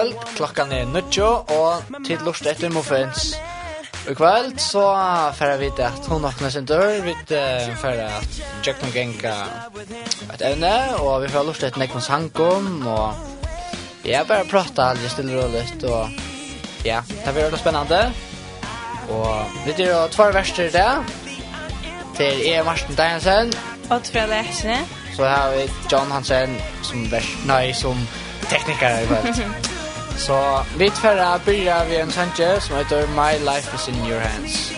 kvöld, klokkan er nødjo, og tid lort etter Mofens. I kvöld så færa vi det at hun åpner sin dør, vi færa at Jøkken genga et evne, og vi får lort etter Nekvons Hankom, og ja, bare prata aldri stille og roligt, og ja, det blir veldig spennende. Og vi dyr og tvar verster i det til E. Martin Dagensen og Trelle Eksene, så har vi John Hansen som, vers, nei, som tekniker i kvöld. Så vi tverra byrja vi en sanje som heter My Life is in Your Hands.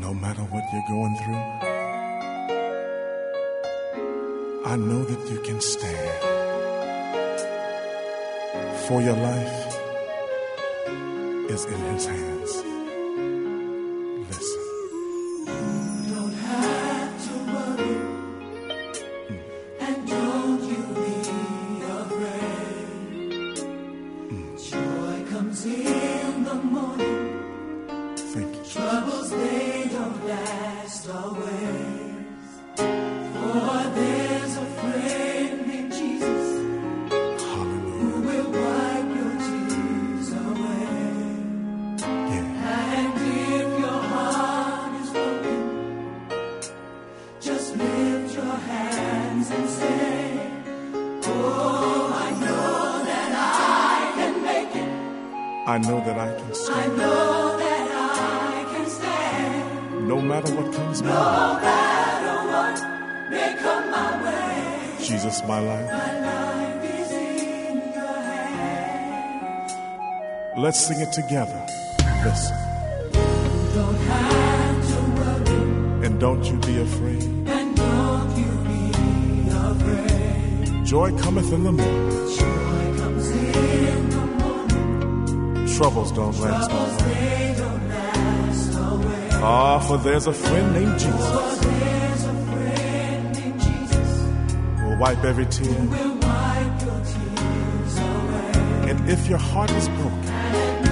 No matter what you're going through, I know that you can stand for your life is in his hands. no matter what comes my no matter what may come my way. Jesus my life. My life is in your hands let's sing it together. Listen. You don't have to worry and don't you be afraid. And don't you be afraid joy cometh in the morning. Joy comes in the morning troubles don't troubles last always Ah, for there's a friend named Jesus. For there's a friend named Jesus. Will wipe every tear. Who will wipe your tears away. And if your heart is broken. And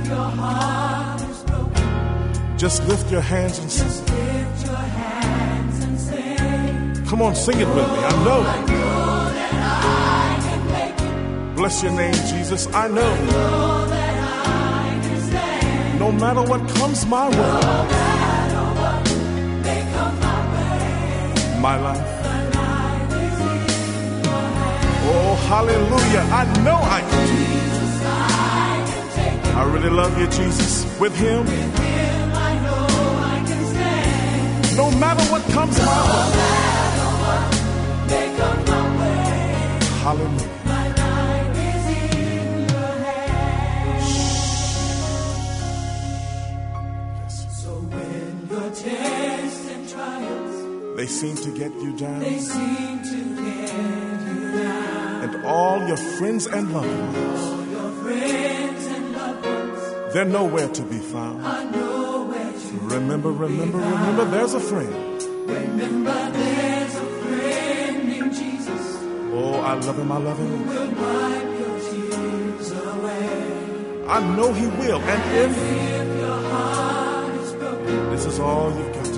if your heart is broken. Just lift your hands and sing. Just lift your hands and sing. Come on, sing it with me. I know. I know that I can make it. Bless your name, Jesus. I know. I know that no matter what comes my way no matter what may come my way my life Oh, hallelujah. I know I can. Jesus, I can take it. I really love you, Jesus. With him. With him, I know I can stand. No matter what comes no my way. No matter what may come my way. Hallelujah. They seem to get you down. They seem to get you down. And all your friends and loved ones. All your friends and loved ones. They're nowhere to be found. Are nowhere to remember, be remember, found. remember, there's a friend. Remember there's a friend named Jesus. Oh, I love him, I love him. Who will wipe your tears away. I know he will. And if, if your heart is broken. This is all you've got to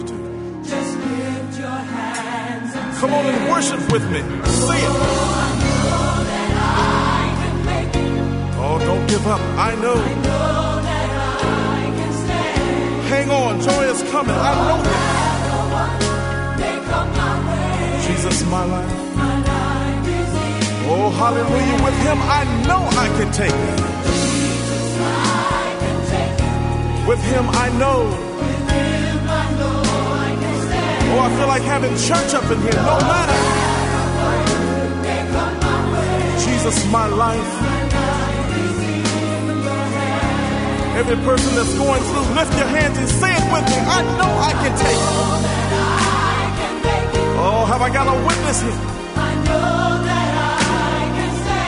Come on and worship with me. Say it. Oh, don't give up. I know. I know that I can stand. Hang on. Joy is coming. I know it. Jesus, my life. Oh, hallelujah. With him, I know I can take it. With him, I know Oh, I feel like having church up in here. No matter. Jesus, my life. Every person that's going through, lift your hands and say it with me. I know I can take it. Oh, have I got a witness here? I know that I can say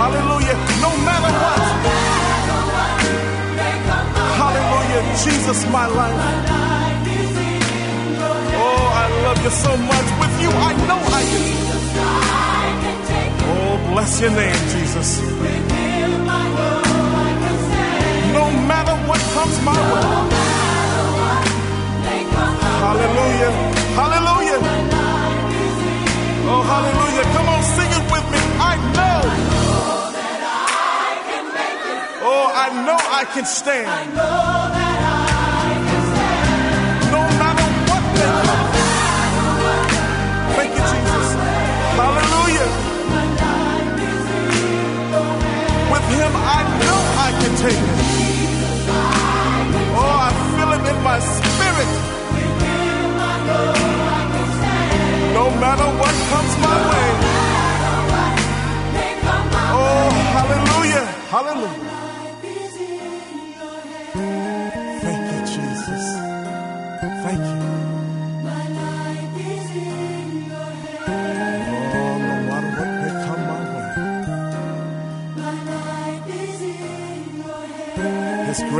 Hallelujah. No matter what. Hallelujah. Jesus, my life love you so much. With you I know I can. Jesus, take Oh bless your name Jesus. No matter what comes my way. No come Hallelujah. Hallelujah. Oh hallelujah. Come on sing it with me. I know. That I can make Oh I know I can stand. I know taken. Oh, I feel him in my spirit. No matter what comes my way. Oh, hallelujah, hallelujah. Thank you, Jesus. Thank you.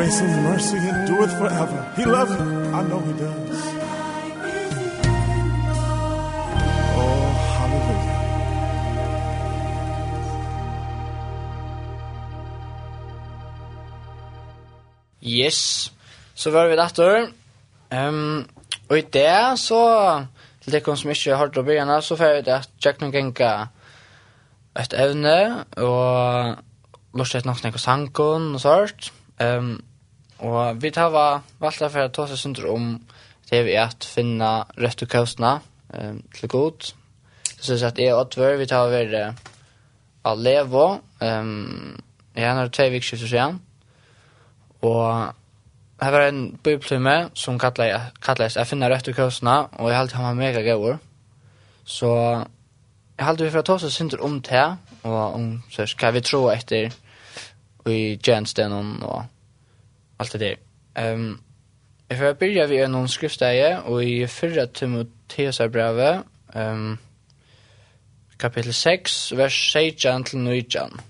grace and mercy endureth forever. He loves me. I know he does. Oh, hallelujah. Yes. Så var vi datter. Ehm och i det så, till det som så har hårt å begynne, så får vi det at Jack noen gänga ett evne, och lort något nok sankon och sånt. Ehm Og vi tar va valta for å ta seg synder om det vi er at finne rett og kjøsene um, til god. Så synes jeg at jeg og Oddvør, vi tar over uh, av Levo. Um, jeg har tve vikskifter siden. Og her var en bibeltime som kalles «Jeg finner rett og kjøsene», og jeg halte han var mega gøyere. Så jeg halte vi for å ta seg synder om det, og om så, hva vi tror etter i tjenestenen og allt det där. Ehm um, Jag får börja vid en skriftstäge och i förra Timoteusabrevet ehm um, kapitel 6 vers 16 til 19.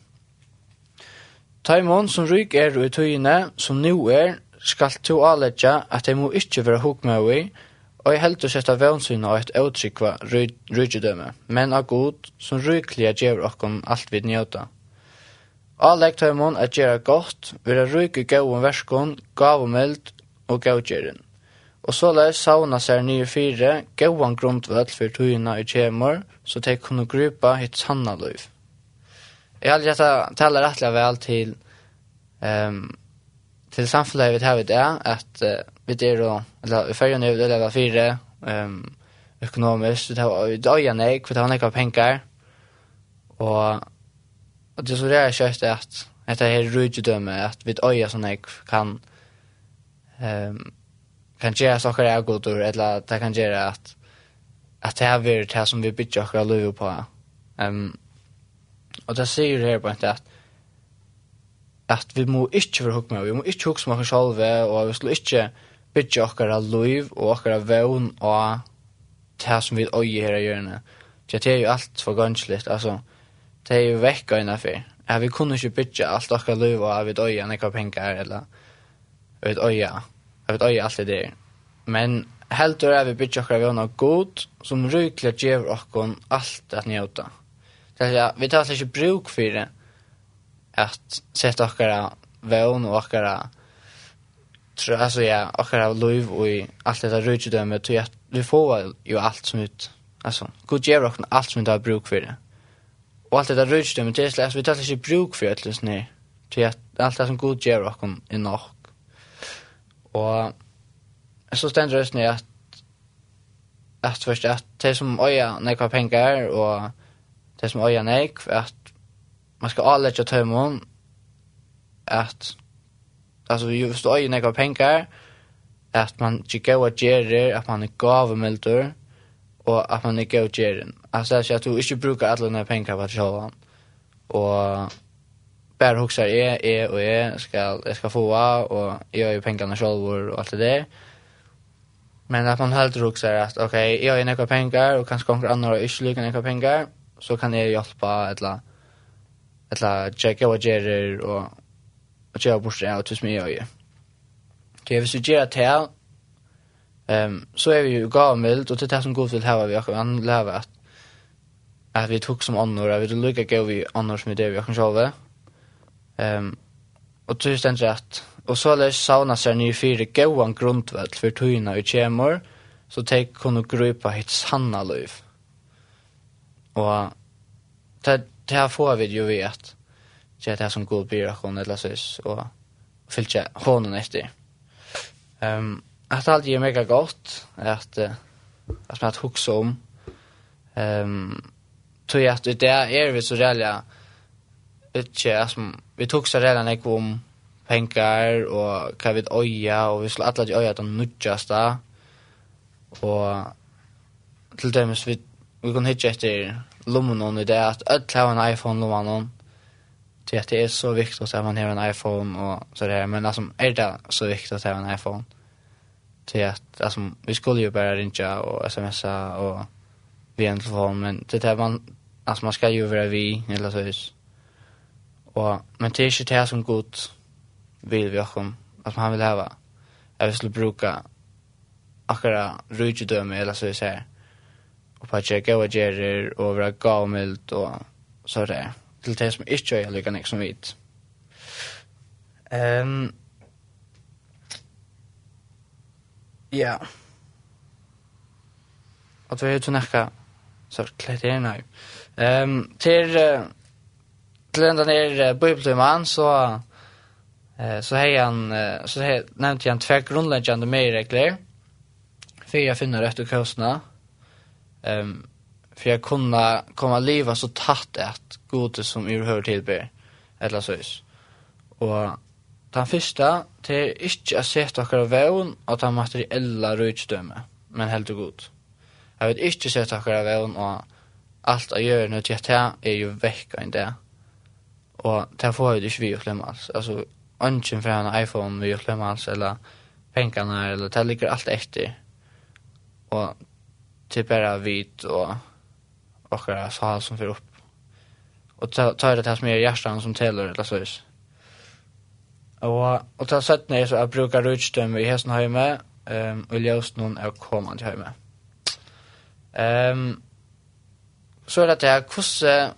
Taimon som ryk er i tøyene som nu er, skal to aletja at de må ikke være hukmøy, og jeg heldt å sette vevnsynet et utrykva rydgjødømme, men av god som ryklige gjør okkon alt vid njøta. Allegg tøymon at gjera godt, vera ryk i gauon verskon, gavomeld og gaugjerin. Og så leis sauna seg nye fire, gauan grundvall for tøyina i kjemor, så de kunne grupa hitt sanna løyv. Jeg har gjetta taler rettelig vel til um, til samfunnet vi tar vi det, at uh, vi er og, eller vi følger er vi lever fire, um, økonomisk, vi tar vi døyane, nek, vi tar vi tar vi tar Og det som det er kjøst er at dette her rydgjødømme, at vi øye som jeg kan um, kan gjøre saker jeg god ur, eller det kan gjøre at at det er vært det som vi bygger akkurat løy på. Um, og det sier her på en at at vi må ikke være hukme, vi må ikke hukme oss selv, og vi skal ikke bytja okkara liv og okkara vevn og det som vi øye her i hjørnet. Det er jo alt for gansligt, altså det er jo vekk øyne for. Ja, vi kunne ikke bytja alt dere løy og vi døye nekka penger, eller vi døye, vi døye alt det der. Men helt er vi bytja dere vi noe god, som rykler gjever dere alt at njøta. Det er, vi tar ikke bruk for det, at sette dere vevn og dere tror alltså ja och har lov i alt dette där rutidömet till att vi får jo alt som ut altså, god gjør och alt som vi tar bruk for det og alt det där rutsch men slags vi tar ikke bruk for att lyssna ner. til at alt det som god gjør och kom är nog. Och så stender det snö at at først at det som öja nekva penger og det som øya nek at man ska at altså hvis du øya nek nekva penger at man ikke gav at ger at man är gavmilder og at man ikke gjør den. Altså at du ikke bruker alle dine penger på sjålen. Og bare hokser jeg, jeg og jeg skal, jeg skal få av, og jeg har jo pengene selv og alt det der. Men at man helt hokser at, ok, jeg har nekka penger, og kanskje noen andre har ikke lykke nekka penger, så kan jeg hjelpe etla, eller tjekke hva gjerer, og, og tjekke bort det, og tusen mye jeg gjør. Så jeg vil suggere til Ehm så är vi ju gamla och det där som god till här vi har kan leva att att vi tog som annor vi lukar gå vi annor med det vi kan själva. Ehm och det ständs rätt. Och så läs sauna sig ny fyra gåan grundväl för tyna i kemor så tek kunde grupa hit sanna liv. Och det det här får vi ju vet. Det är det som god blir hon eller så och fyllt honom efter. Ehm um, att allt är mega gott att att man att huxa om ehm tror jag att det är vi så där inte som vi tog så redan jag om pengar och kan vi öja och vi skulle alla öja de nutjasta och till dem vi vi kan hitta efter lommen och det att öll har en iPhone lommen att det är så viktigt att man har en iPhone och så där men alltså är det så viktigt att ha en iPhone till att alltså vi skulle ju bara ringa och smsa och via en telefon men det är man alltså man ska ju vara vi eller så vis. Och men det är inte det som gott vill vi också att man vill ha. Jag vill bruka akkurat rujtidöme eller så vis här. Och på gav och gerer och vara gammalt och så där. Till det som inte är lika nek som vit. Ehm um, Ja. Og du er jo nekka, så klett er nøy. Um, til, uh, til enda nere uh, bøybeltimann, så, uh, så hei han, uh, så hei, nevnte han tve grunnleggjande meiregler, for jeg finner rett og kjøsna, um, for jeg kunne komme livet så tatt et gode som är hör till tilbyr, eller sås. Og Den første, det er ikke å sette dere veien av den materielle røydstømme, men helt og godt. Jeg vil ikke sette dere veien av alt jeg gjør nå til jeg er jo vekk enn det. Og det får jeg ikke vi å klemme alls. Altså, ønsken fra en iPhone vi å klemme alls, eller pengene her, eller det ligger alt etter. Og til bare vit og akkurat sal som fyrer opp. Og ta, ta det til som er hjertet som teller, eller så sånn. Og, og til sett ned så jeg bruker rutstøm i hesten hjemme, um, og ljøst noen er kommende hjemme. Um, så er det at kusse hvordan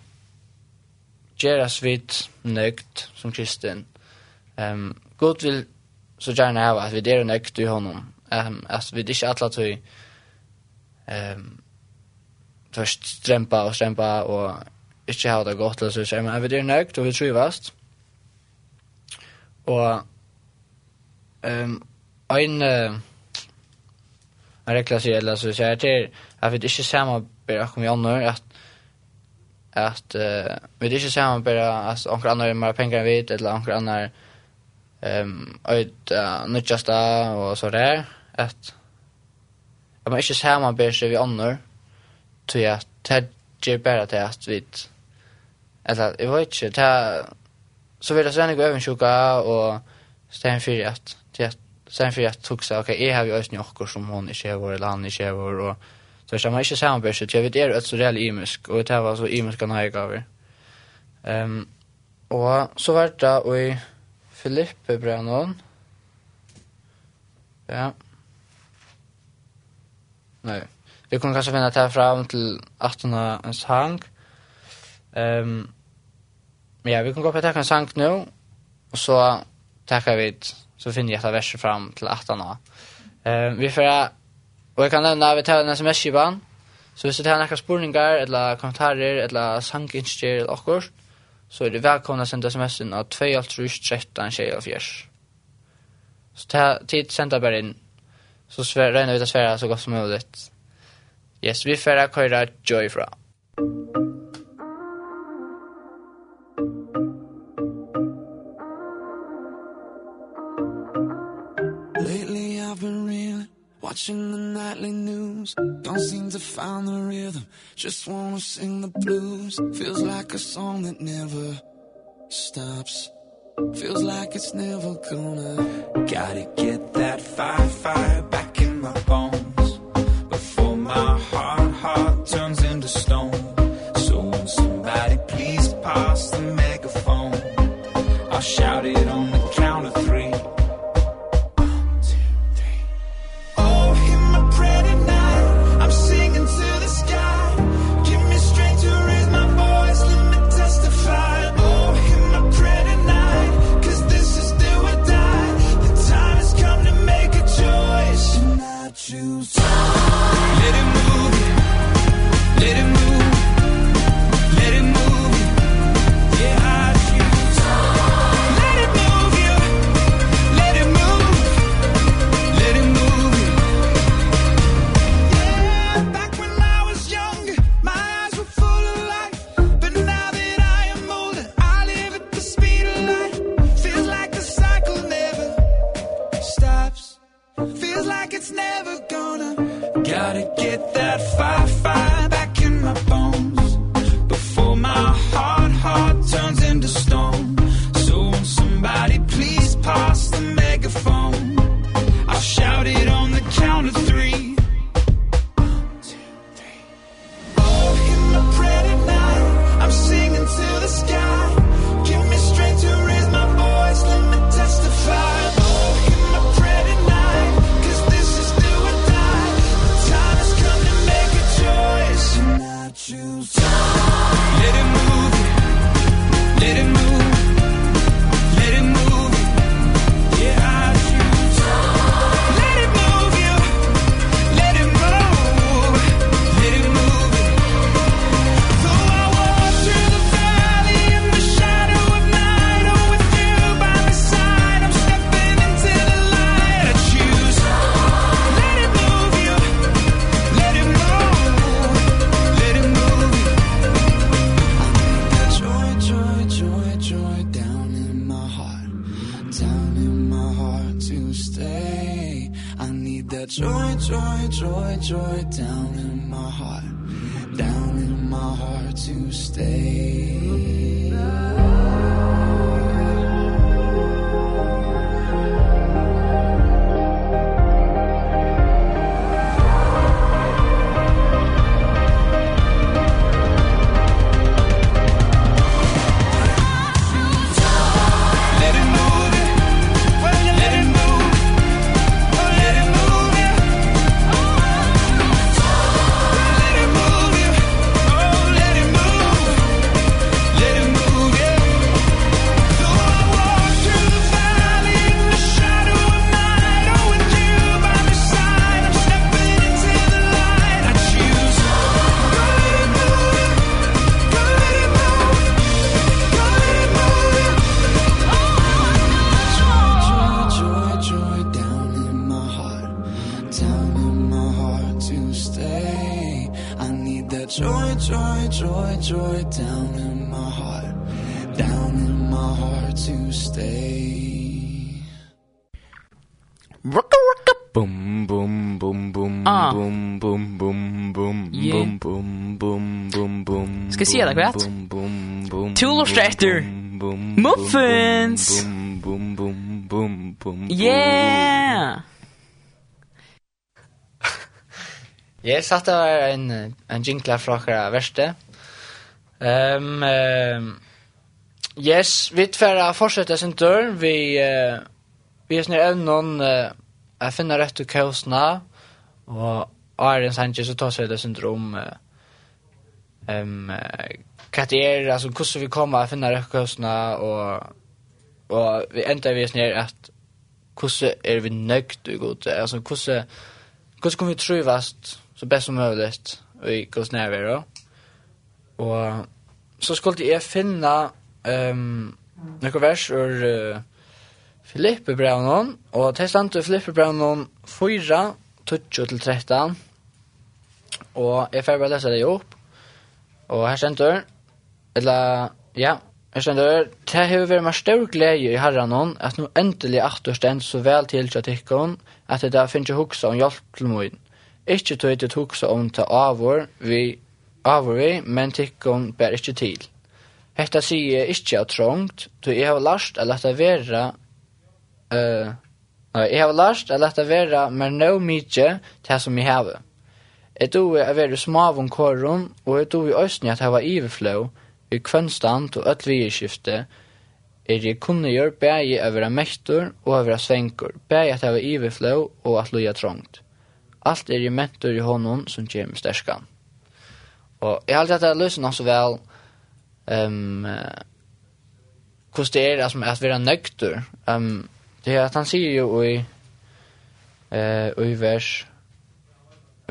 gjøres vi nøgt som kristen? Um, God vil så gjerne ha at vi er nøgt i honom, um, at vi ikke atler til um, først strempa og strempa og ikke ha det godt, eller så, men vi er nøgt og vi tror vast. Og um, en uh, en regla sig eller så säger till att vi inte samma bara kommer jag nu att att uh, vi inte samma bara att några andra mer pengar än vi eller några andra ehm um, ut uh, nutjasta och så där att att man inte samma bara sig vi andra tror jag att det ger bara till att vi eller jag vet inte så vill jag sen gå över sjuka och stäm för att sen för att tog så okej är har vi ösn jockor som hon i Chevor eller han i Chevor och så ska man inte säga om bäst jag vet är ett så reell imisk och det var så imiska nöjgaver. Ehm och så vart det och i Filippe Brennan. Ja. Nej. Vi kommer kanske finna det här fram till 18 en sang. Ehm um, Ja, vi kan gå på takka en sang nu, Och så tackar vi, så finner jag ett verser fram till attarna. Eh, vi får, och jag kan nämna, vi tar en sms-kivan, så hvis du tar några spurningar, eller kommentarer, eller sanginstjer, eller okkur, så är det välkomna att sända sms-en av 2.13.24. Så ta tid sända bara in, så svär, regnar vi att svära så gott som möjligt. Yes, vi får köra Joy fra. Thank. Watching the nightly news. Don't seem to find the rhythm. Just wanna sing the blues. Feels like a song that never stops. Feels like it's never gonna. Gotta get that fire, fire back in my bones. joy, joy, joy, joy down in my heart Down in my heart to stay Rocka, rocka Boom, boom, boom, boom, ah. boom, boom, boom, boom, yeah. boom, boom, boom, boom, boom Ska se det kvart? Tool och strätter boom, Boom, boom, boom, boom, boom, boom Yeah! Jeg satt det var en, en jinkla fra akkurat verste. Um, um, yes, vi tverra fortsette sin dør. Vi, uh, vi er snir evnen uh, jeg finner rett til kaosene. Og Arjen Sanchez så tar seg det sin syndrom uh, um, uh, hva det er, altså hvordan vi kommer å finne rett til kaosene. Og, og vi ender vi snir at hvordan er vi nøgt og god. Altså hvordan, hvordan kan vi trøyvast så best som möjligt i gods närvaro. Och så skulle jag finna ehm um, några vers ur uh, Filippe Braunon och testant ur Filippe Braunon 4 touch till 13. Och jag får bara läsa det upp. Och här ständer eller ja, Jeg skjønner, det har vært med stor glede i herren at nå endelig atter stend så vel til til tikkene, at det der finnes jeg hukse om hjelp til min. Ikke tog det tok seg om til avår vi, avår vi, men tikkun ber ikke til. Hetta sier jeg ikke av trångt, tog jeg har lært å lette være, uh, nei, jeg har lært å lette være, med no mykje til som jeg har. Jeg tog jeg være smavun kåren, og jeg tog i østene at jeg var iverflå, i kvønstand og ødt ødvigeskiftet, er jeg kunne gjøre bæg å være mektor og å være svenker, bæg at jeg var iverflå og at loja trångt. Alt er i mentor i honom som kjem sterskan. Og jeg har alltid hatt det løsene så vel um, hvordan det er altså, at vi er nøgter. Um, det er at han sier jo i, uh, i vers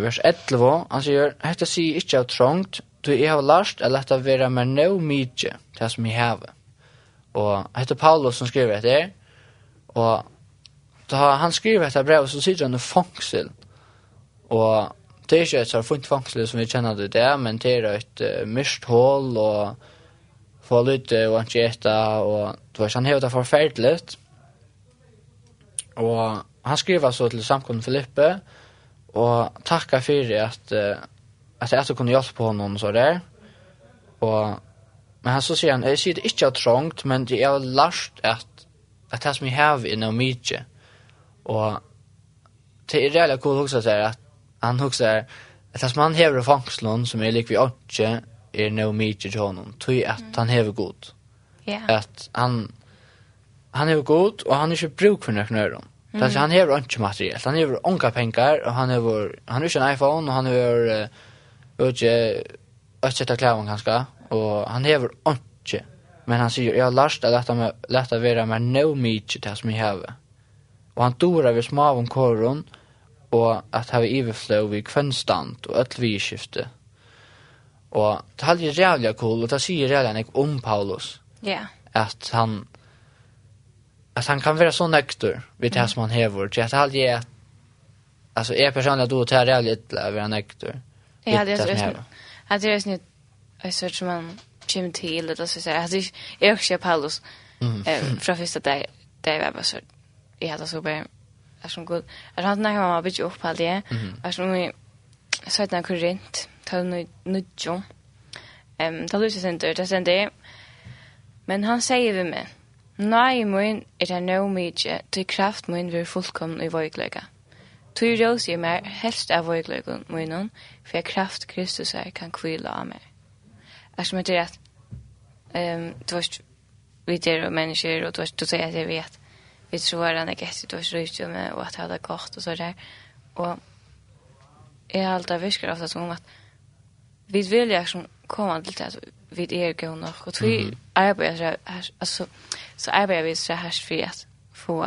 vers 11, han sier, «Hette sier inte av trångt, du jeg har lært at dette vara mer no mykje, det som jeg har. Og hette Paulus som skriver etter, og da han skriver etter brev så sitter han i fangsel, Og det er ikke et så fint fangsel som vi kjenner det der, men det er et uh, myrst hål og få lytte og ikke etta, og det var sånn hevet det forferdelig. Og han skriver så til samkommet Filippe, og takka fyrir at, uh, at jeg etter kunne hjelpe honom og så der. Og, men han så sier han, jeg sier det ikke er trångt, men det er last at, at det som jeg har inne noe mye. Og det er reellig cool også at han huxar att hans man häver fångslån som er lik vid åtje är no meat till honom. Tui att han häver god. Ja. Yeah. Att han han är god og han er inte bruk for några öron. Mm. Alltså han häver inte materiellt. Han häver onka pengar og han häver han har en iPhone og han häver åtje åtje ta klävan ganska og han häver inte men han säger jag lastar detta med lätta vara med no meat til som jag häver. Og han dora vid smav om koron og at hava iverflå vi kvønstand og öll vi. Og det er jeg rævlig cool, og det sier rævlig nek om Paulus. Ja. Yeah. At han, at han kan være så nøkter vid det som han hever, til at det halde jeg, altså jeg personlig at du tar rævlig ytla å være nøkter. Jeg hadde jeg snitt, det jeg snitt, jeg snitt, som han kjem til, eller så sier jeg, hadde jeg, jeg er også eh, fra fyrsta dag, det var bare så, jeg hadde så bare, som god. Jag har när jag har bitch upp på det. Jag som vi så att när kurrent tar nu nu jo. Ehm tar du sig center det sen det. Men han säger vi med. Nej, men er det no mycket til kraft men vi fullkomna i våglägga. Tu rose i mer helst av vågläggen for jeg kraft Kristus är kan kvila av mig. Jag som heter att ehm du vet vi det mennesker, og du vet du sier at jeg vet vi tror han er gett då så ut med og at ha er godt og så der. Og jeg har alltid visker ofta som at vi vil jeg som komme til det vi er gå nok, og vi arbetar altså, så arbeider vi så her för at få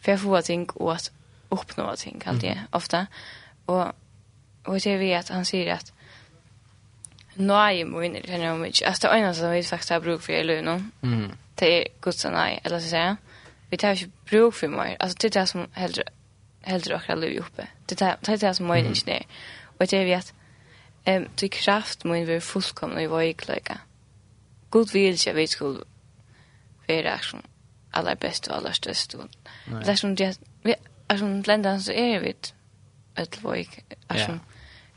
for att få ting og at oppnå ting alltid mm. ofta Og, og det er vi at han säger att Nei, mun, det er noe mye. Altså, det er øyne som vi faktisk har bruk for i løgnet. Mm. Det er godt sånn nei, eller så sier jeg vi tar ikke bruk for mer. Altså, det er det som heldur heldur akkurat liv oppe. Det er det, det som møyden ikke er. Og det er vi at um, til kraft må vi være fullkomne i våre kløyga. God vil ikke at vi skulle være som aller best og aller størst. Og, Det er som det vi er som lenda så er vi et våre er som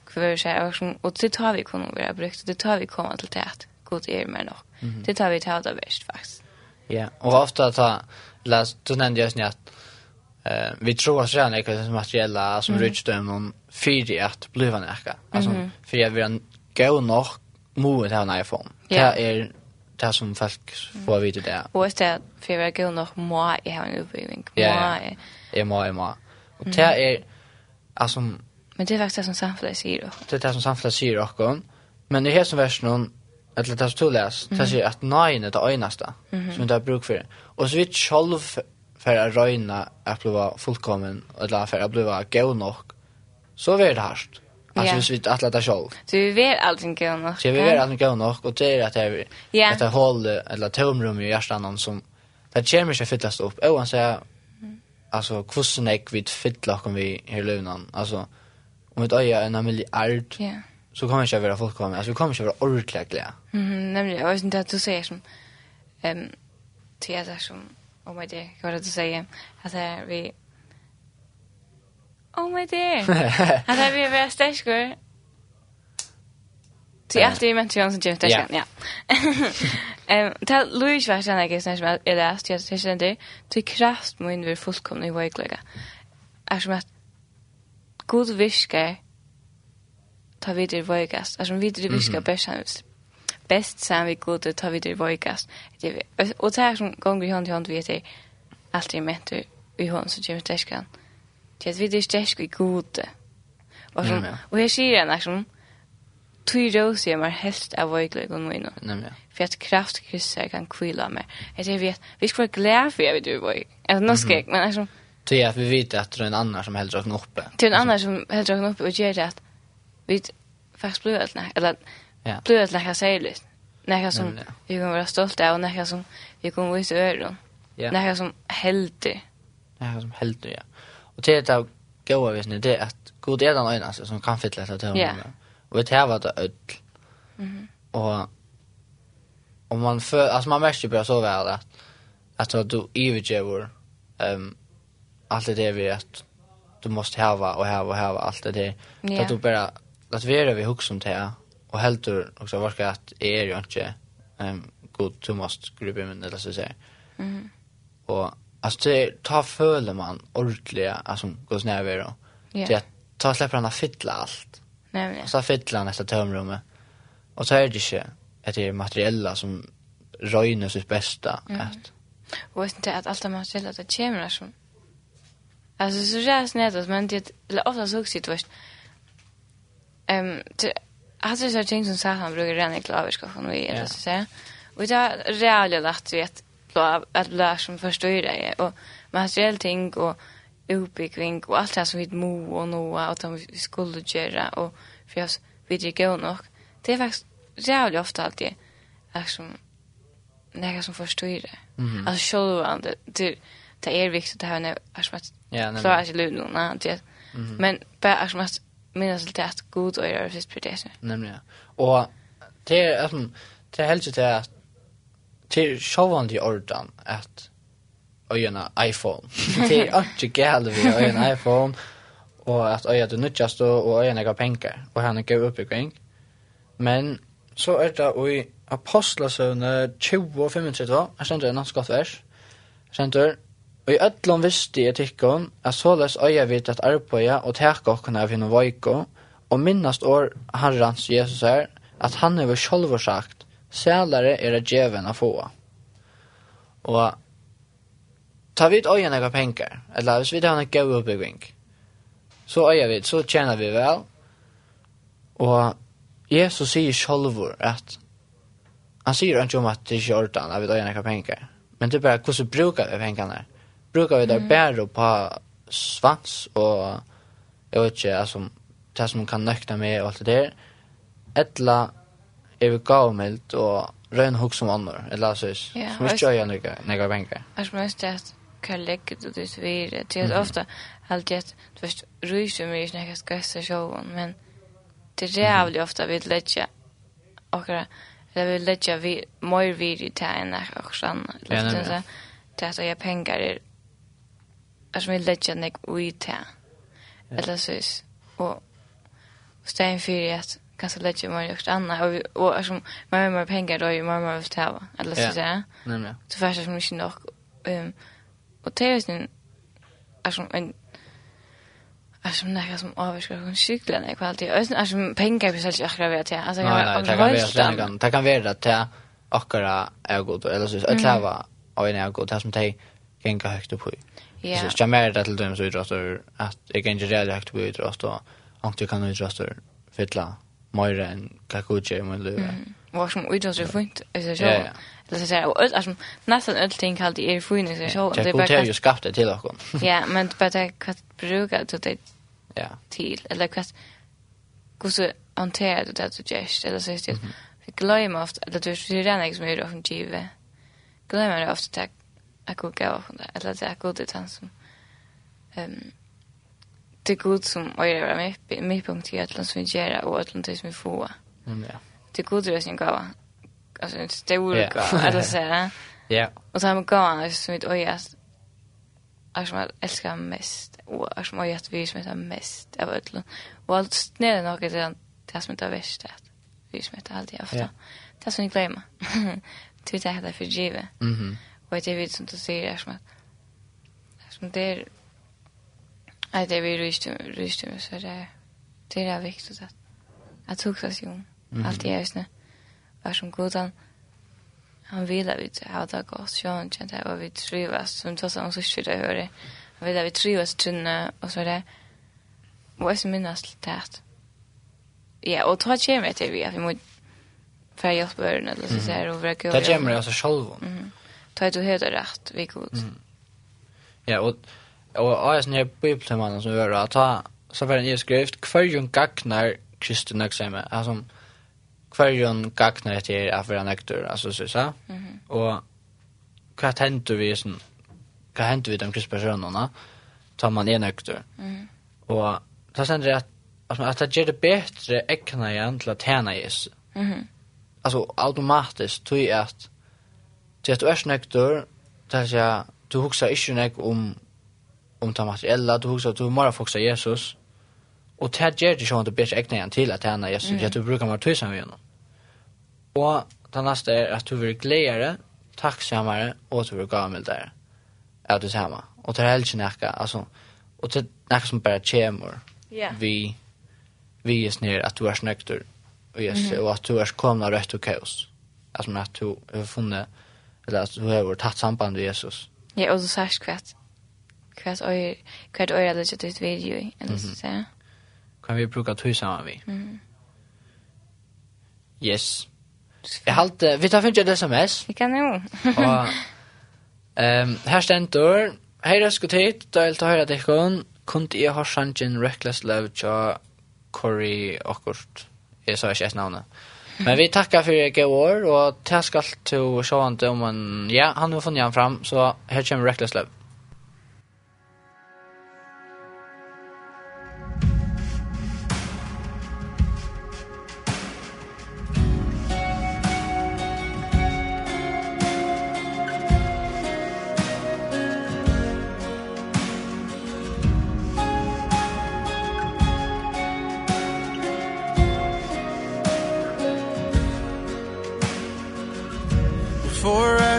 kvar seg og som og det tar vi kunne være brukt, og det tar vi komme til det at god er mer nok. Det tar vi til det best faktisk. Ja, og ofte at läst då nämnde jag snart eh vi tror att jag näka som materiella som mm. rychdom om fyra att bli en näka. Alltså för jag vill en gå nog mot den här form det är det som folk får vite det. Och det för jag går nog må jag har en uppvigning. Må jag må jag må och det är alltså men det är faktiskt det som samfunnet säger det är det som samfunnet säger också. Men i här som versionen eller det som du läst det säger att nej det är det enaste som du har bruk för. Og så vi själv för att röjna att bli fullkommen eller for att bli god nok, så blir det hardt. Alltså yeah. vi vet att det själv. Så vi vet aldrig god nog. Så vi vet aldrig god nog och det är att det är yeah. att det håll eller tomrum i hjärtan som det kommer inte fyllast upp. Och han säger alltså hvordan är kvitt fylla om vi i lönan. Alltså om ett öja en miljard. Ja. Yeah. Så kommer inte vara fullkommen. Alltså vi kommer inte vara ordentligt glada. Mm, nämligen jag vet inte att du säger som um, till jag som oh my dear vad det du säger att här vi oh my dear. Att här vi är stäskor till att det är men Jonsson Jim, det ja. ehm till Louis vad jag tänker sen som är läst jag tycker det till kraft må min vill fullkomna i vår glädje är som att god viskar ta vidare vågast. Alltså vidare viskar bäst han ut best sen vi går ut tar vi det vågast. Och det här som gånger i hand i hand vi jag allt är mätt i hand så gör det skan. Det vi det stäsk i god. Och så och här ser jag Tui två rosor mer helst av våglig och nu. Nämligen. För att kraft kryssar kan kvilla med. Jag vet vi ska vara glada för jag vet du vad. Alltså nu ska jag men alltså Det är att vi vet att det är en annan som häller oss uppe. Det är en annan som häller oss uppe och gör det att vi faktiskt blir ödna. Eller Ja. Blir det läkare särligt. Näka som ja. vi kan vara stolta av och näka som vi kommer visa öron. Ja. Näka som heldig. Näka som heldig, ja. Och til det här goa det är att god er den ögonen som kan fylla det til Ja. Och det här var det öll. Og, Och om man för alltså man merker ju bara så vel att att du överger ehm alt det vi att du måste hava och hava och hava allt det där. Att du bara att vi är vi hooks om det och helt också varska att är ju inte ehm god to must group men eller så säger. Mm. Och alltså det ta föler man ordentligt alltså går snäv då. då. Det ta släpper han att fylla allt. Nämligen. Så fylla nästa tömrummet. Och så är det inte att det är materiella som röjner sitt bästa. Mm. Att, och vet inte att allt det materiella det kommer som Alltså så jävla snett men det ofta så också det vet. Ehm Alltså det är ting som sa han brukar rena klaverskafon och är det så säga. Och det är reellt lätt vet blå att blå som förstår det och materiell ting och uppbyggning och allt det som vi mo och noa och de skulle göra och för oss vi det går nog. Det är faktiskt jävligt ofta alltid liksom några som förstår det. Mm. Alltså själva det det det är viktigt att ha en som att klara sig det. Men bara som att minnas til at god og er fyrst prioritet. Nemlig, ja. Og det er, altså, det er helt til at det er sjåvande i ordan at øyna iPhone. det er ikke gale vi øyna iPhone, og at øyna du nødjast og øyna ikke penger, og han er gav oppbygging. Men så er det i Apostlasøvne 20 og 35, jeg sender en ganske godt vers, jeg sender Og i öllum visste jag tikkun at såles øya vid at arbeida og teka okkuna av hinnom veiko og minnast år herrans Jesus er at han hever sjolvor sagt sælare er det djeven a få. Og ta vid øya nega pengar eller hvis vi tar en gau oppbygging så øya vid, så tjener vi vel og Jesus sier sjolvor at han sier ikke om at det ikke er ordan at vi øya nega pengar men det er bare hvordan brukar vi pengarna brukar vi där bära på svans och jag vet inte alltså det som kan nökta med och allt det där. Ettla är vi gavmilt och rön hugg som annor. Eller så is. Som inte jag gör några bänkar. Jag tror mest att kan lägga det ut vid det. är ofta alltid att du vet ryser mig när jag ska stressa showen men det är jävligt ofta vi lägga och det vill lägga vi mer vid i än och sån. Det är att jag pengar är Alltså vi lägger nek ui til. Eller så är Og stein fyrir at kanskje lägger man jo også anna. Og, och alltså man har mer pengar då ju man har ta. Eller så så. Nemlig. Så fast som inte nog. Um, och det er sånn, Alltså en Alltså när jag som avskräcker från cyklar när kvalitet. Alltså pengar precis jag ska veta. Alltså jag kan Det kan vara att det akkara är god eller så att leva av en är god där som dig gänga högt upp i. Ja. Så jag mer det till dem så idrottar att jag kan inte redan aktivt idrott och du kan idrottar fylla mer än kakuche i min liv. Och som idrottar fint är så. Ja. Det är så och alltså nästan allt ting kallt det är fint så så det bara Jag ju skapat det till och Ja, men bara det kan bruka så det ja. Till eller kvart hur så hanterar du det där så just eller så är det glömmer ofta eller du ser redan liksom hur ofta givet. Glömmer ofta att at Gud gav från det. Eller att det är Gud utan som... Um, det är god som öjrar mig mitt punkt i allt som vi gör och allt som vi får. Mm, ja. Det är Gud som sin gav. Alltså en stor yeah. gav, eller så här. Ja. Och så har man gav som mitt öjar är som jag älskar mest och är som jag att vi som heter mest av ödlun. Och allt snäller nog är det det som inte är värst att vi som heter alltid ofta. Det som vi glömmer. Det är det här för givet. Mm. Och det vet som du säger är som att som det är att det vi ryst ryst så det det är viktigt att att huxa sig om allt det är snä var som god han han vill att vi har det gott så han kände att vi trivas som då så så skulle jag höra han vill att vi trivas tunna och så där vad är som minnas det ja och ta kemet till vi att vi måste för hjälp börna eller så säger och vara kul. Det kommer alltså själv. Mm ta du hade rätt vi god. Mm. Ja, och och är sån här bibelman som gör att ta så för en ny skrift kvarjon gagnar kristna examen. Alltså kvarjon gagnar det är av en aktor alltså så så. Mhm. Och vad händer vi sen? Vad händer vi de kristna personerna? Tar man en aktor. Mhm. Och så sen det att alltså att det ger bättre äckna igen till att tjäna Jesus. Mhm. Alltså automatiskt tror jag att til at du er snektor, til at jeg, du hugsa ikke nek om, om det materiella, du husker at du må foksa Jesus, og til at gjør det sånn at du ber bedre egnet igjen til at tjene Jesus, til at du bruker mer tøysen ved henne. Og det neste er at du vil gledere, takksammere, og at du vil gavmildere, at du ser meg. Og det er helt ikke nekka, altså, og det er nekka som bare kommer, yeah. vi, vi er snir at du er snektor, og Jesus, mm -hmm. og at du er komna rett og kaos. Altså, at du har funnet eller att du har tagit samband med Jesus. Ja, og så sørst kvart. Kvart øyre, kvart øyre det ikke ut video i, eller så sier Kan vi bruka tog samman vi? Mm. Yes. Jag halte, vi tar finnes et sms. Vi kan jo. og, um, her stendur, hei røsk og tid, da jeg til høyre dekken, Kunt i har sannsyn Reckless Love tja Corey Ockert. Jeg sa ikke et navnet. Mm. Men vi tackar för det år och tack skal til Sean om en ja, han har funnit han fram så här kommer Reckless Love.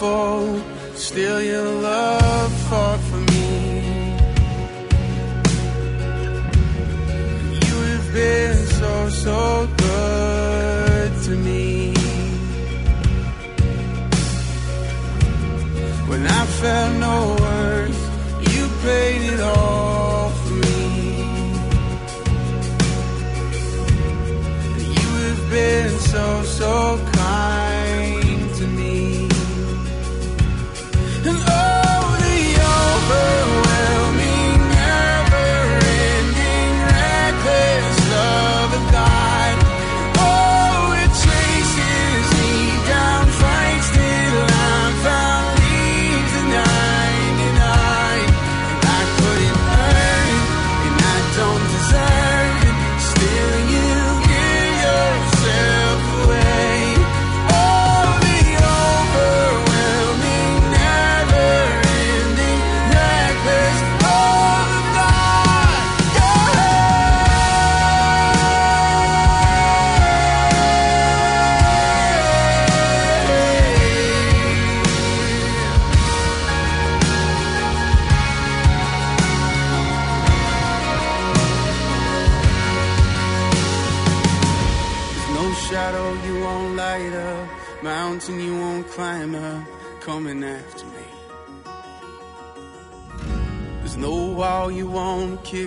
foe Still your love far from me. You have been so, so good to me. When I felt no worth You paid it all for me. You have been so, so good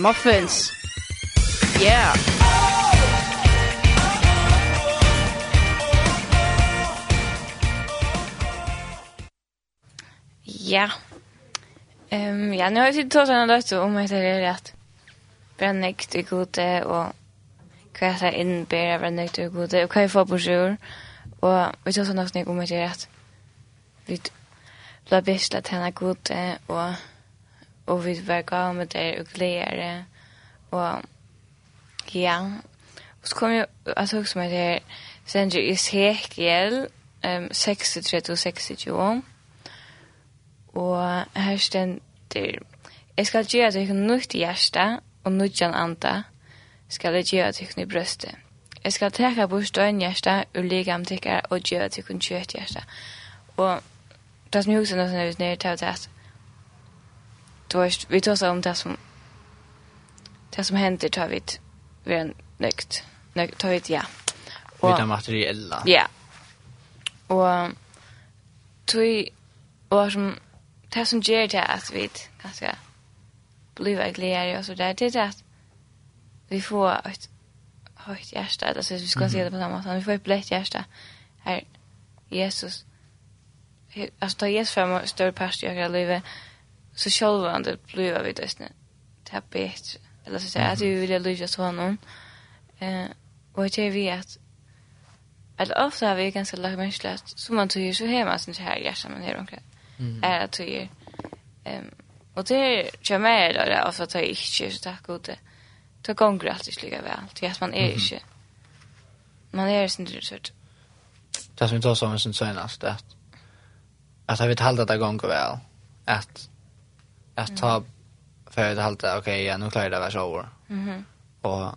muffins. Yeah. Ja. Ehm um, ja, nu har jag sett tåsen då om att det är rätt. Brännäkt i gode och kväsa in bära brännäkt i gode och kan få på sjur. Och vi tar såna snack om att det är rätt. Vi blir bäst att henne gode och och vi var gav med det och gleder Och ja. Och så kom jag att också med det sen jeg Ezekiel um, 36 og 26 og her stender jeg skal gjøre til henne nytt hjerte og nudjan anda skal jeg gjøre til henne i brøstet. Jeg skal teka bort støgnhjerte og ligam tykkar og gjøre til henne kjøtthjerte og det som jeg husker nå som jeg vet nere til at du vet, vi tar om det som det som händer tar vi vi en nökt. Nökt tar vi ja. Och tar materiella. Ja. Och tog och som det som ger det att vi ganska blir glädje och så där det är att vi får ett högt hjärta alltså vi ska se det på samma sätt vi får ett blött hjärta här Jesus alltså ta Jesus fram och större past i våra livet så själva han det blev vi det snä tapet eller så säger att vi vill lyssna så honom eh och det vi att eller ofta har vi ganska lagt mänskligt att som man tycker så hemma sin här hjärta man här omkring är att tycker ehm och det kör med då det alltså att jag inte så tack god det tar gång gratis lika väl till att man är inte man är sin så det som vi tar som sen senast att att jag vet halda det gång väl att att ta för det halta okej okay, ja nu klarar det vars över. Mhm. Och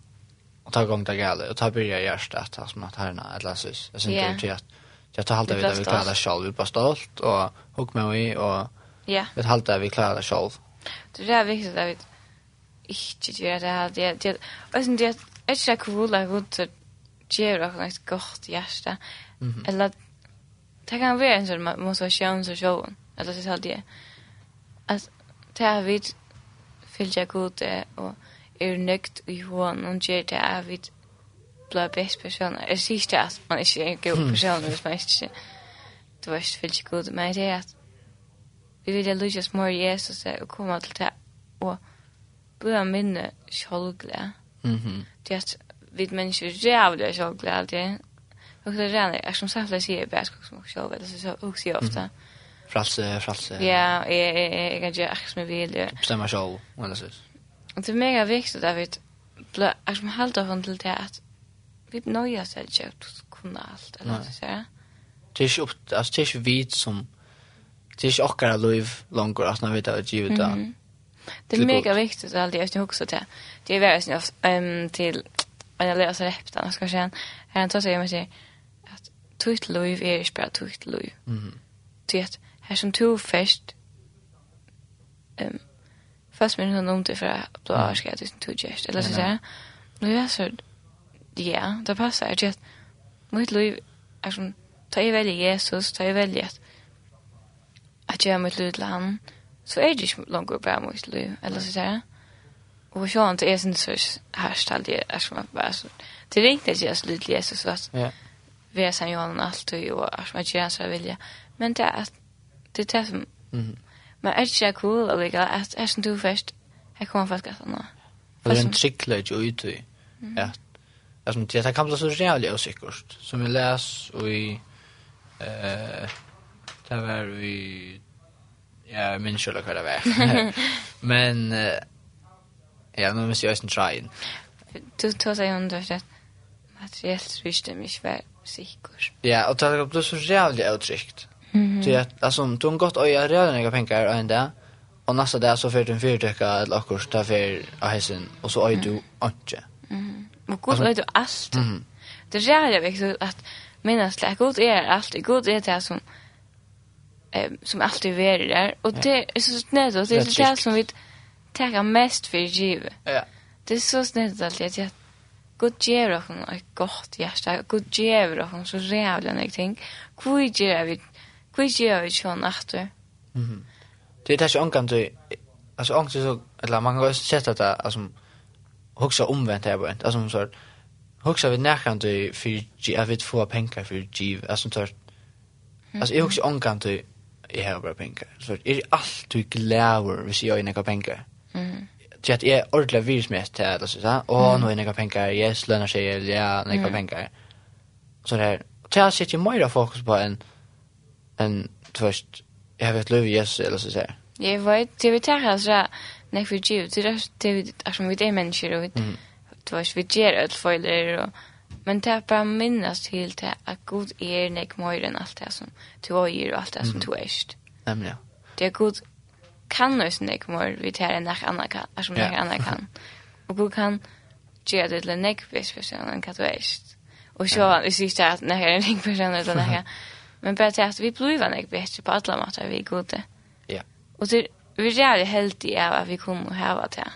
och ta gång det gäller och ta börja hjärta att ta som att härna eller så jag syns inte till att jag tar halta vid att vi klarar det själv. Bara stolt och hugg med mig och ja. vi halta vi klarar det själv. Det är viktigt att vi inte gör det här. Det det och sen det är så cool att gå till gera ett gott hjärta. Eller det kan vara en sån motivation så sjön eller så det. Jag att det er vi fylgja gode og er nøgt i hånd og gjør det er vi blir best personer. Jeg sier ikke at man ikke er en god person hvis man ikke du var ikke fylgja gode, men det er at vi vil lukke oss mer Jesus og komme til det og bli minne sjølglede. Mm -hmm. Det er at vi mennesker rævlig sjølglede alltid. Og det er rævlig, som samtidig sier jeg bare skal som sjølglede, så sier jeg ofte. Mm -hmm. Fralse, fralse. Ja, jeg, jeg, jeg, jeg kan gjøre akkurat som jeg vill ju. Bestämma själv, eller så. Det er mega viktigt David. Blä, jag som håller hon til det at vi nöjer sig inte att kunne alt, eller så. Det er ikke upp, altså, det er ikke vid som det er ikke också liv langer, altså, når vi tar ett givet där. Det er mega viktigt att jag också det. Det är verkligen ehm till Men jag läser reptan, ska säga. Här tar sig med sig att tutt liv är ju spela tutt liv. Mm. Det här som to först um, först med noen om det for at du har jag tusen to gjerst, eller så sier Nå er så, ja, det passar ikke at mitt liv är som, ta i välja Jesus, ta i välja att att jeg er mitt liv till han, så är det inte långt bra mitt liv, eller så sier Og så han til jeg synes først, her stod jeg, er som bara så, det ringte ikke jeg slutt til Jesus, at vi er sammen Johan alltid, og er som jeg ikke er så vilje, men det är att Det er det som... Mm. Men er ikke cool, og ikke, er som du først, her kommer folk etter nå. Og det er en tryggleik og ut i, at, at det kan bli så reale og sikkert, som vi les, og i, eh, det var vi... ja, min kjøla hva det var. Men, ja, nå må jeg si Øysten Trajen. Du tog seg under du har sett, visste mig ikke være. Ja, og det kan bli så reale og trygt. Mm -hmm. Så jag altså, du har gått øye redan jeg penger pengar en dag, og neste dag så fyrt en fyrtøkka eller akkurat ta fyr av hessen, og så øye du ikke. Mm. Och god är du allt. Mm. Det är jag vet att minnas det god är allt. God är det som eh som alltid är där och det är så snett och det är det som vi tar mest för givet. Ja. Det är så snett att jag Gud ger oss ett gott hjärta. Gud ger oss så rävliga ting. Gud ger vi Hva gjør vi ikke hun etter? Du vet ikke ångan du, altså ångan så, eller man kan også sette det, altså, hoksa omvendt her på en, altså, så, hoksa vi nærkan du, for jeg vet få penger for giv, altså, så, altså, jeg hoksa ångan du, jeg har bare penger, så, jeg er du glæver hvis jeg har nekka penger. Mhm. Så att jag ordla virus med till att så Åh, nu är några pengar yes lönar sig eller ja några pengar. Så där tar sig ju mer fokus på en en först jag vet löv yes eller så säger. Jag vet det vi tar här så när vi ju det är det är som vi det människor och det var vi ger allt för och men det är bara minnas till det att Gud är nek mer än allt det som du har gjort och allt det som du är. Nämligen. Det är Gud kan oss nek mer vi tar en annan kan som en annan kan. Och Gud kan ge det till nek vis för sen kan du är. Och så är det sista att när jag är en person eller när Men bare til at vi blir nek bedre på alle måter vi er gode. Ja. Og det, vi er det helt av at vi kommer och häva till.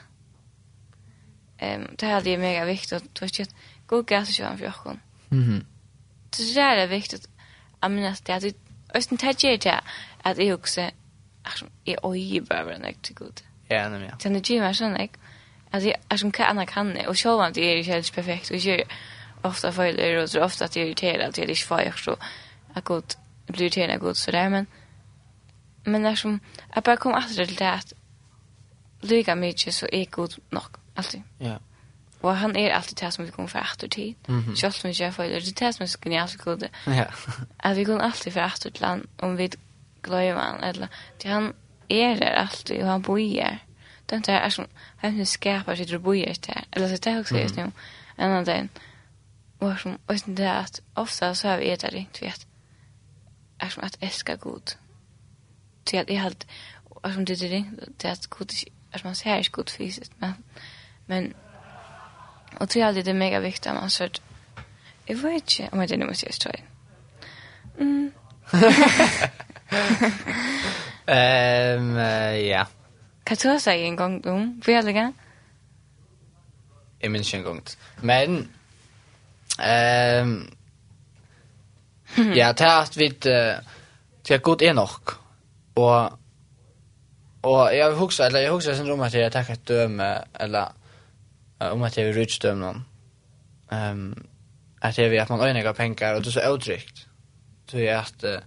Um, det här är mega viktig viktigt. Du vet ju att god gas och köra för oss. Mhm. Det er det viktig at viktigt. Jag menar att det är östen tätjer till att jag jeg øye bare bara nek til god. Ja, nemlig. Så det gjør meg sånn sån At jeg er som hva kan kan det selv om det er ikke helt perfekt Og jeg gjør ofta feiler og så ofta at jeg irriterer at jeg ikke får jag så att god prioriterar jag god så där men men er som jeg bare kom alltid til det at lika mykje så er god nok, alltid. Ja. Og han er alltid det som vi kommer for etter tid. Mm -hmm. om vi jag får det er det som är genialt god. Ja. at vi kommer alltid for etter til han, om vi glömmer han eller til han er der alltid og han bor där. Den där er som han skapar sitt rebojer där. Eller så det är också just nu. En annan dag. Og som, og det er at ofta så har vi etter ringt vet är som att älska Gud. Så jag är helt, och som det är det, det är att Gud, att man ser är god fysiskt, men, men, och tror jag det är mega viktigt att man så att, jag vet inte, om jag det nu måste jag står i. Mm. Ehm, ja. Kan du säga en gång om, Får jag lägga? Jag minns en gång. Men, ehm, Ja, det er at vi, det er godt er nok. Og, og jeg husker, eller jeg husker sin rom at jeg takk et døme, eller om at jeg vil rydstømme noen. Um, at jeg vil at man øyne penger, og det er så avtrykt. Det er at, uh,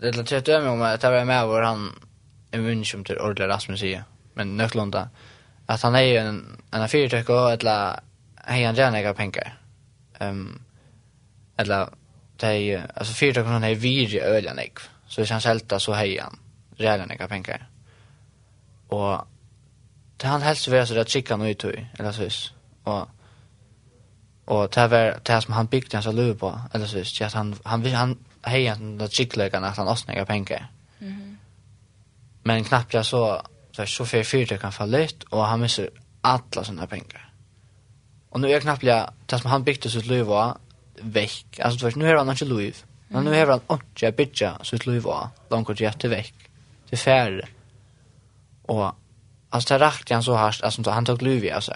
det er til døme om at jeg var med hvor han, er minns ikke om til ordentlig Rasmus sier, men nøklunda, at han er jo en, en fyrtøk og etla, hei han gjerne ikke penger. Um, eller de, alltså han är vir ölen. Så det känns helt så hejan. Rälen jag pengar. Och det han helst vill så det där chicken ut i eller så vis. Och och det var det som han byggde hans löv på eller så vis. Att han han vill han hejan den där när att han osnäga pengar. Mhm. Men knappt jag så så så för fyra kan falla ut och han missar alla såna pengar. Och nu är knappt jag det som han byggde sitt löv var veck. Alltså först nu har han inte liv. Men nu har han inte bitcha sitt ett liv var. De går jätte veck. Det färre. Och alltså det rakt han så harst alltså han tog liv alltså.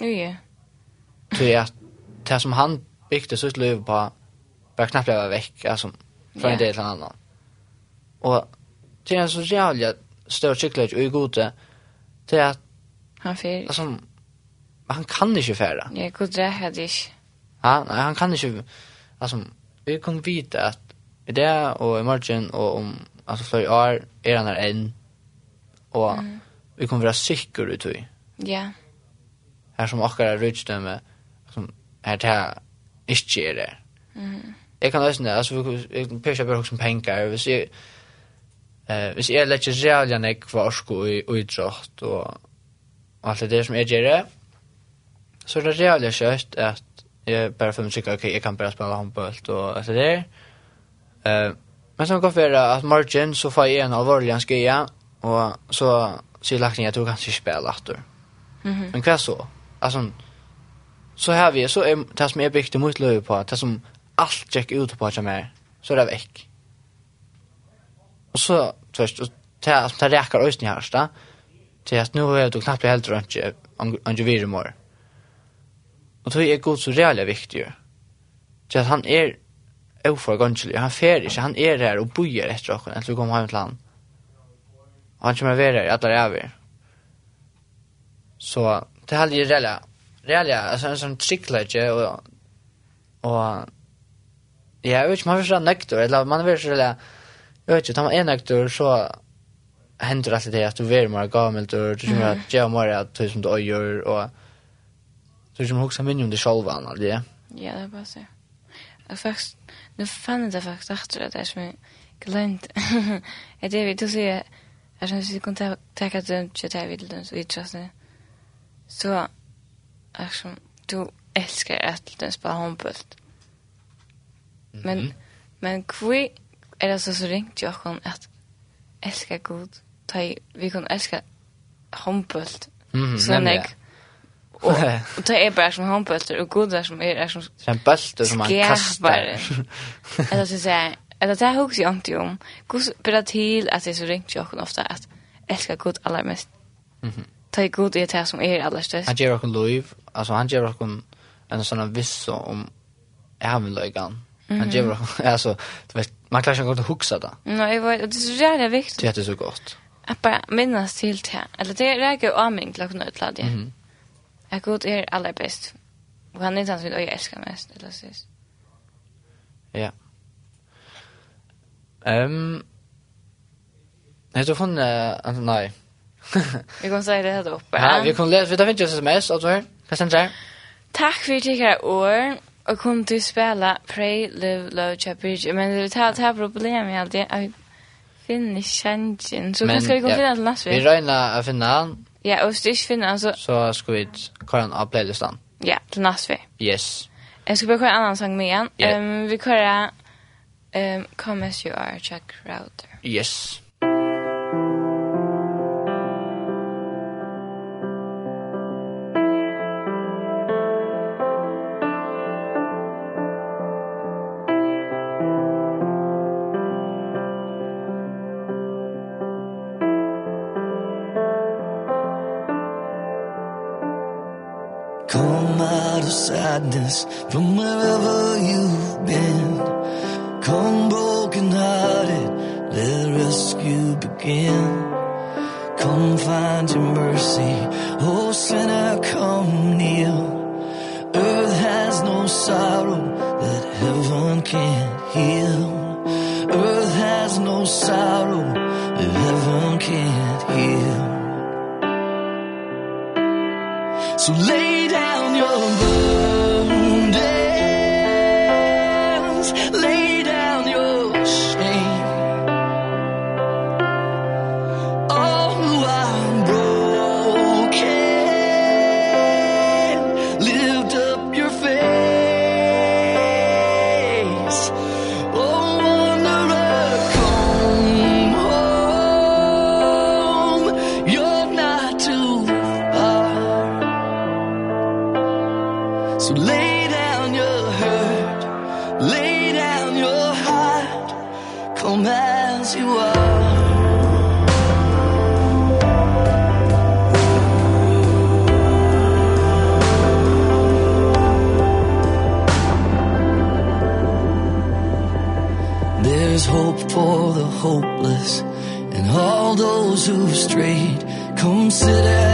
Ja. Så är det som han byggde sitt liv på var knappt blev veck alltså från en del till en annan. Och det är så jävla stor cykelage och i gode till att han fer. Alltså han kan inte färra. Ja, gud det hade jag inte. Ja, nej, han kan inte alltså vi kan vita att i det och i morgon och om alltså flera år är han här än och mm. vi kommer vara säkra ut i. Ja. Här som akkurat åkare rutstemme som här där inte är det. Mm. Jag kan lösa det, alltså vi kan peka på också penger, hvis jeg, Eh, hvis jeg legger rævlig enn jeg var sko i idrott og alt det som jeg gjør det, så er det rævlig kjøtt at jag bara för mig tycker okej jag kan bara spela handboll och så det. Eh men så går för att margin så får jag en allvarlig en skia och så så lagt jag tog kanske spela åter. Mhm. Mm men kvar så. Alltså så här vi så är det som är byggt mot löv på det som allt check ut på att jag så är det väck. Och så först och det som det räcker i härsta. Det är att nu har jag då knappt helt runt ju angivir i. Og tog er god så reale viktig. til at han er oforgåndelig, han fer ikke, han er her og bojer etter oss, etter vi kommer hjem til han. Og han kommer være her i alle ræver. Så det er aldri reale, reale, altså en sånn tryggleggje, og, og ja, jeg vet ikke, man vil så nøkter, eller man vil så reale, jeg vet ikke, tar man en nøkter, så hender alltid det at du vil mer gammelt, og du kommer at gjøre mer at du som du øyer, og Så det är som också minns om det själva han aldrig. Ja, det er bara så. Og faktisk, nu fann jeg det faktisk efter at det er som jeg glemt. Jeg det vet, då ser jag Jag känner att vi kunde tacka dem til det här vid dem så yttrasne. Så, liksom, du elsker at den spelar håndbult. Men, men hvor er det så så ringt jo kan at elsker god. Ta, vi kunne älska håndbult. Mm, så nämligen. Och det är bara som handbollar och goda som är er som en bult som man kastar. Eller så säger Eller det här också jag inte om. Gus bara till att det är så ringt jag ofta att älska Gud allra mest. Mhm. Mm Ta Gud i det som är allra störst. Han ger oss liv, alltså han ger oss en sån viss om ävenlögan. Han ger oss alltså du vet man klarar sig inte att huxa det. Nej, jag vet det är så jävla viktigt. Det är så gott. Att bara minnas till det. Eller det räcker av mig till att kunna utlägga. Mhm. At Gud är allra bäst. Och han är er den som jag älskar mest, eller så. Ja. Um, har du funnit... Uh, nej. vi kan säga det här uppe. Ja, vi kan läsa. Vi tar finnes jo sms, altså her. Hva sender jeg? Takk for tikkere år, og kom til å spille Pray, Live, Love, Chapbridge. Men det er et problem i alt det. Jeg finner kjentjen, så hva skal vi gå finne til neste Vi regner å finne han, Ja, og hvis du ikke finner den, så... Så skal vi køre den av playlisten. Ja, til neste vi. Yes. Jeg skal bare køre en annen sang med igjen. Yeah. Um, vi kører um, Come As You Are, Jack Crowder. Yes. sadness from wherever you've been. Come broken hearted, let rescue begin. Come find your mercy, oh sinner come kneel. Earth has no sorrow that heaven can't heal. Earth has no sorrow that heaven can't heal. So lay down your burden homesick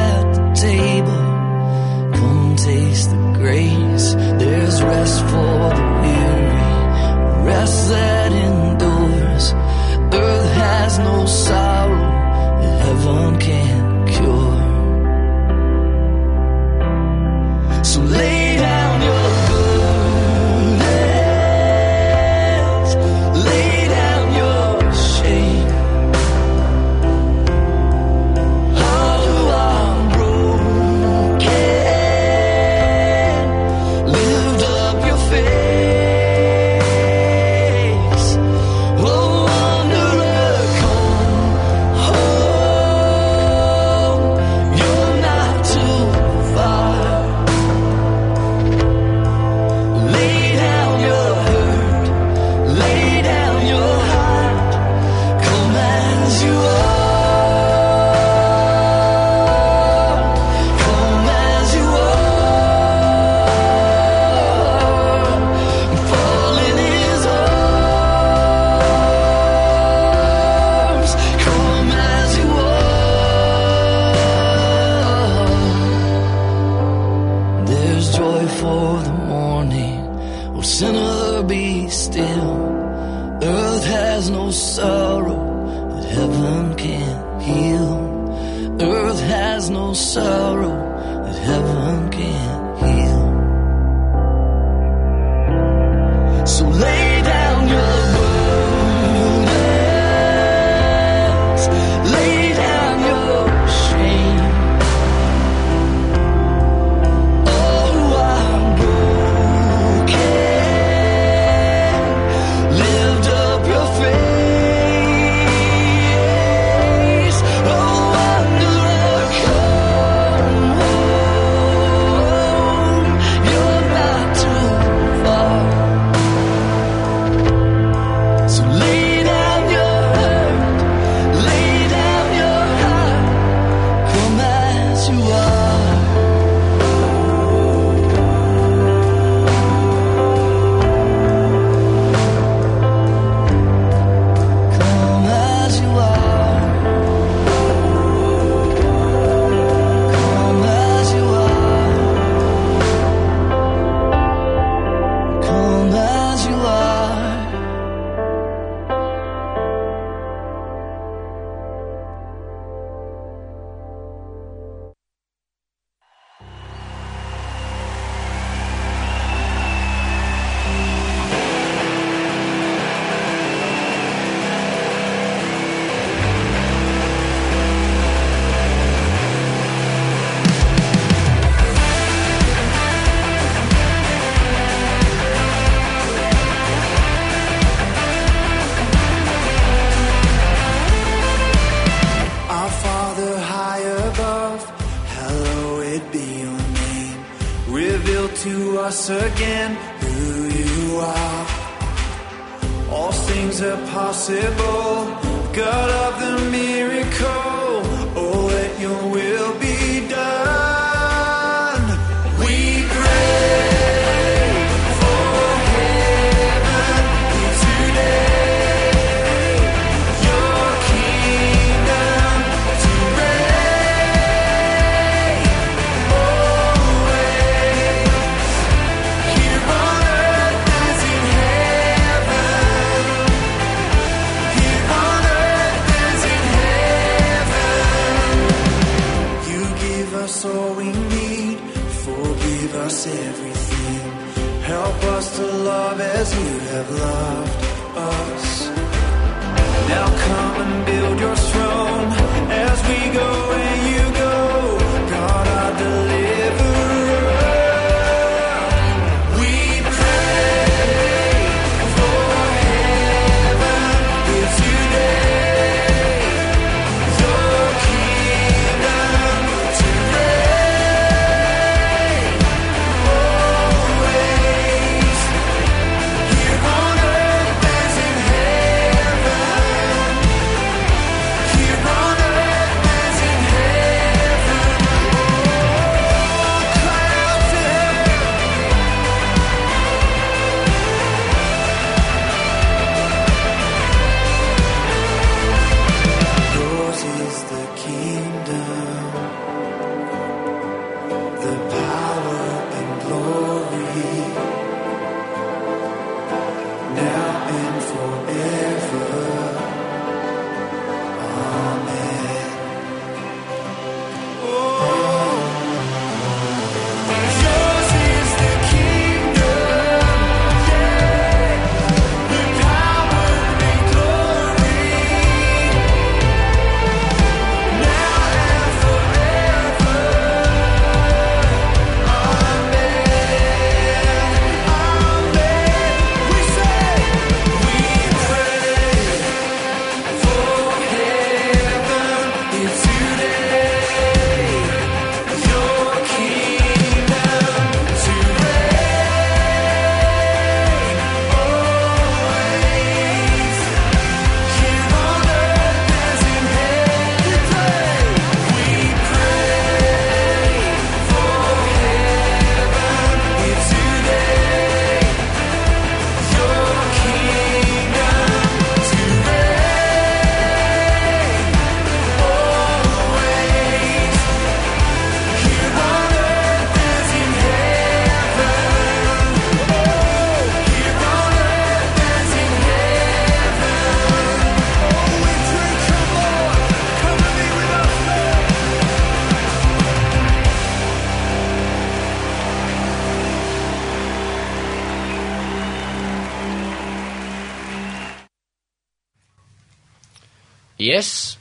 Yes.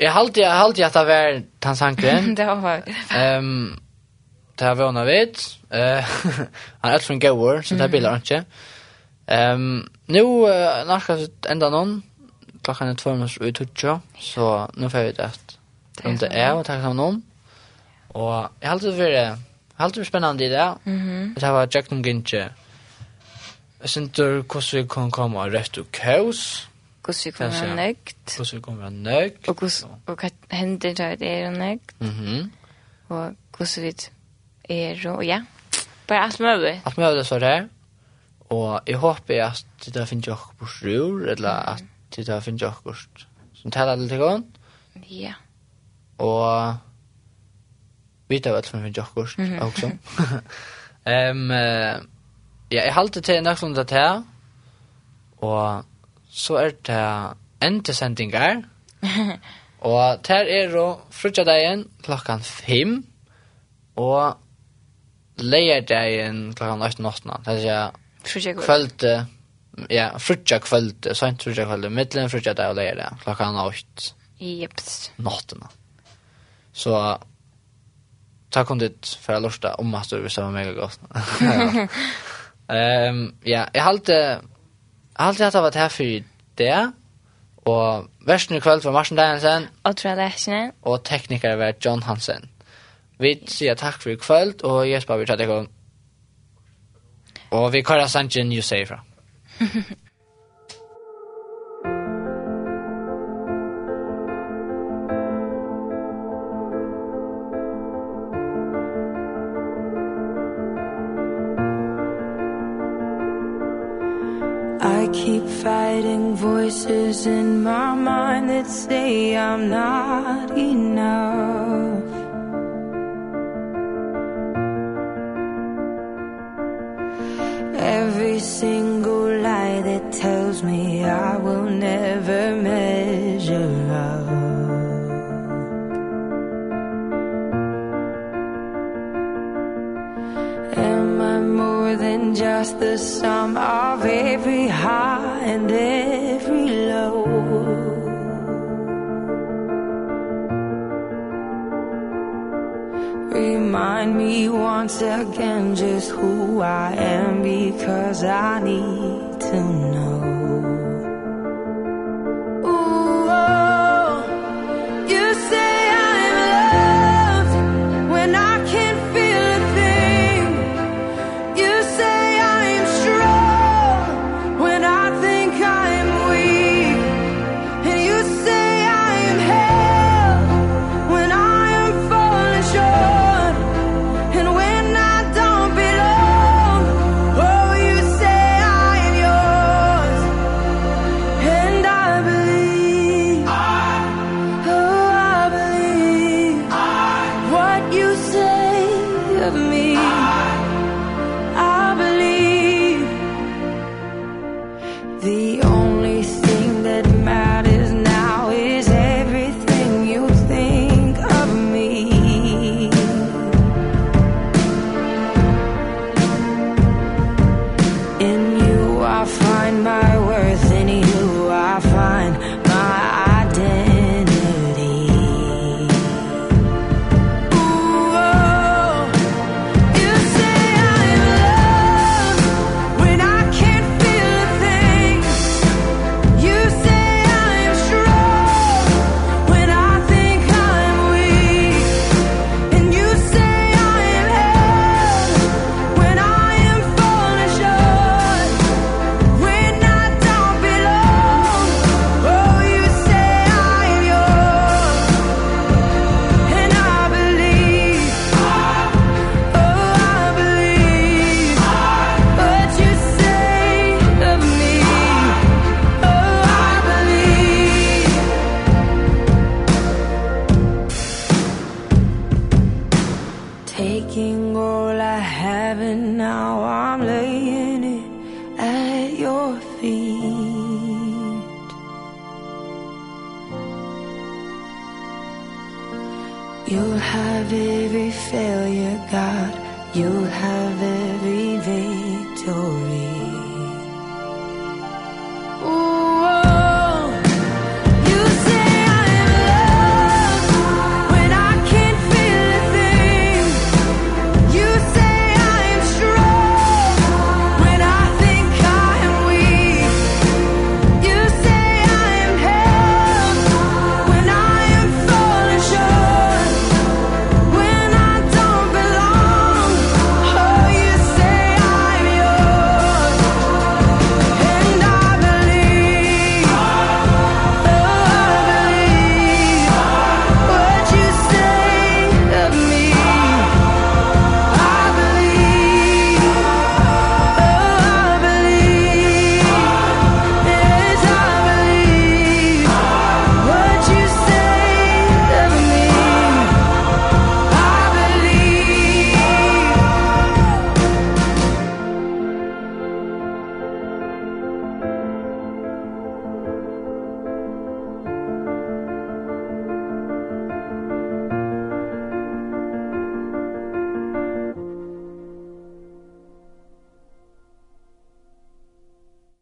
Jeg halte jeg halte at det var tansanken. det var. Ehm um, det har vunnet vidt. Eh han er från Gower så det er bilar ikke. Ehm nu uh, narkas ända någon klockan är två minutter ut tutja, så nu får vi det. Rundt det er, og takk någon. Och jag jeg har alltid vært, alltid vært spennende i det. Det var Jack Nungintje. Jag syns du hvordan vi kan komma rätt och kaos hvordan vi kommer være nøgt. Hvordan vi kommer være nøgt. Og, hos, og hva hender til at er nøgt. Mm -hmm. Og hvordan vi er og ja. Bare alt mulig. Alt mulig så det. Og jeg håper at det der finner dere på rur, eller at det der finner dere som taler litt grann. Ja. Og vi tar vel som finner dere også. Um, ja, jeg halte til nøkkelen til det her. Og så er det endesendingar. og der er jo frutjadagen klokkan fem, og leierdagen klokkan 8 natten. Det er ikke kvölde, ja, frutja kvölde, sent frutja kvölde, middelen frutjadag og leierdag klokkan 8 Jeps. natten. Så ta kom dit för att lörsta om att du var mega gott. Ehm um, ja, jag halte Alt det var det her for det. Och versen i kväll var Martin Deinsen. Og Tralesne. Och tekniker var John Hansen. Vi säger tack för i kveld, og jeg vi tar det igång. Och vi kallar sannsyn, you say fra. fighting voices in my mind that say I'm not enough. Every single lie that tells me I will never just the sum of every high and every low. Remind me once again just who I am because I need to know.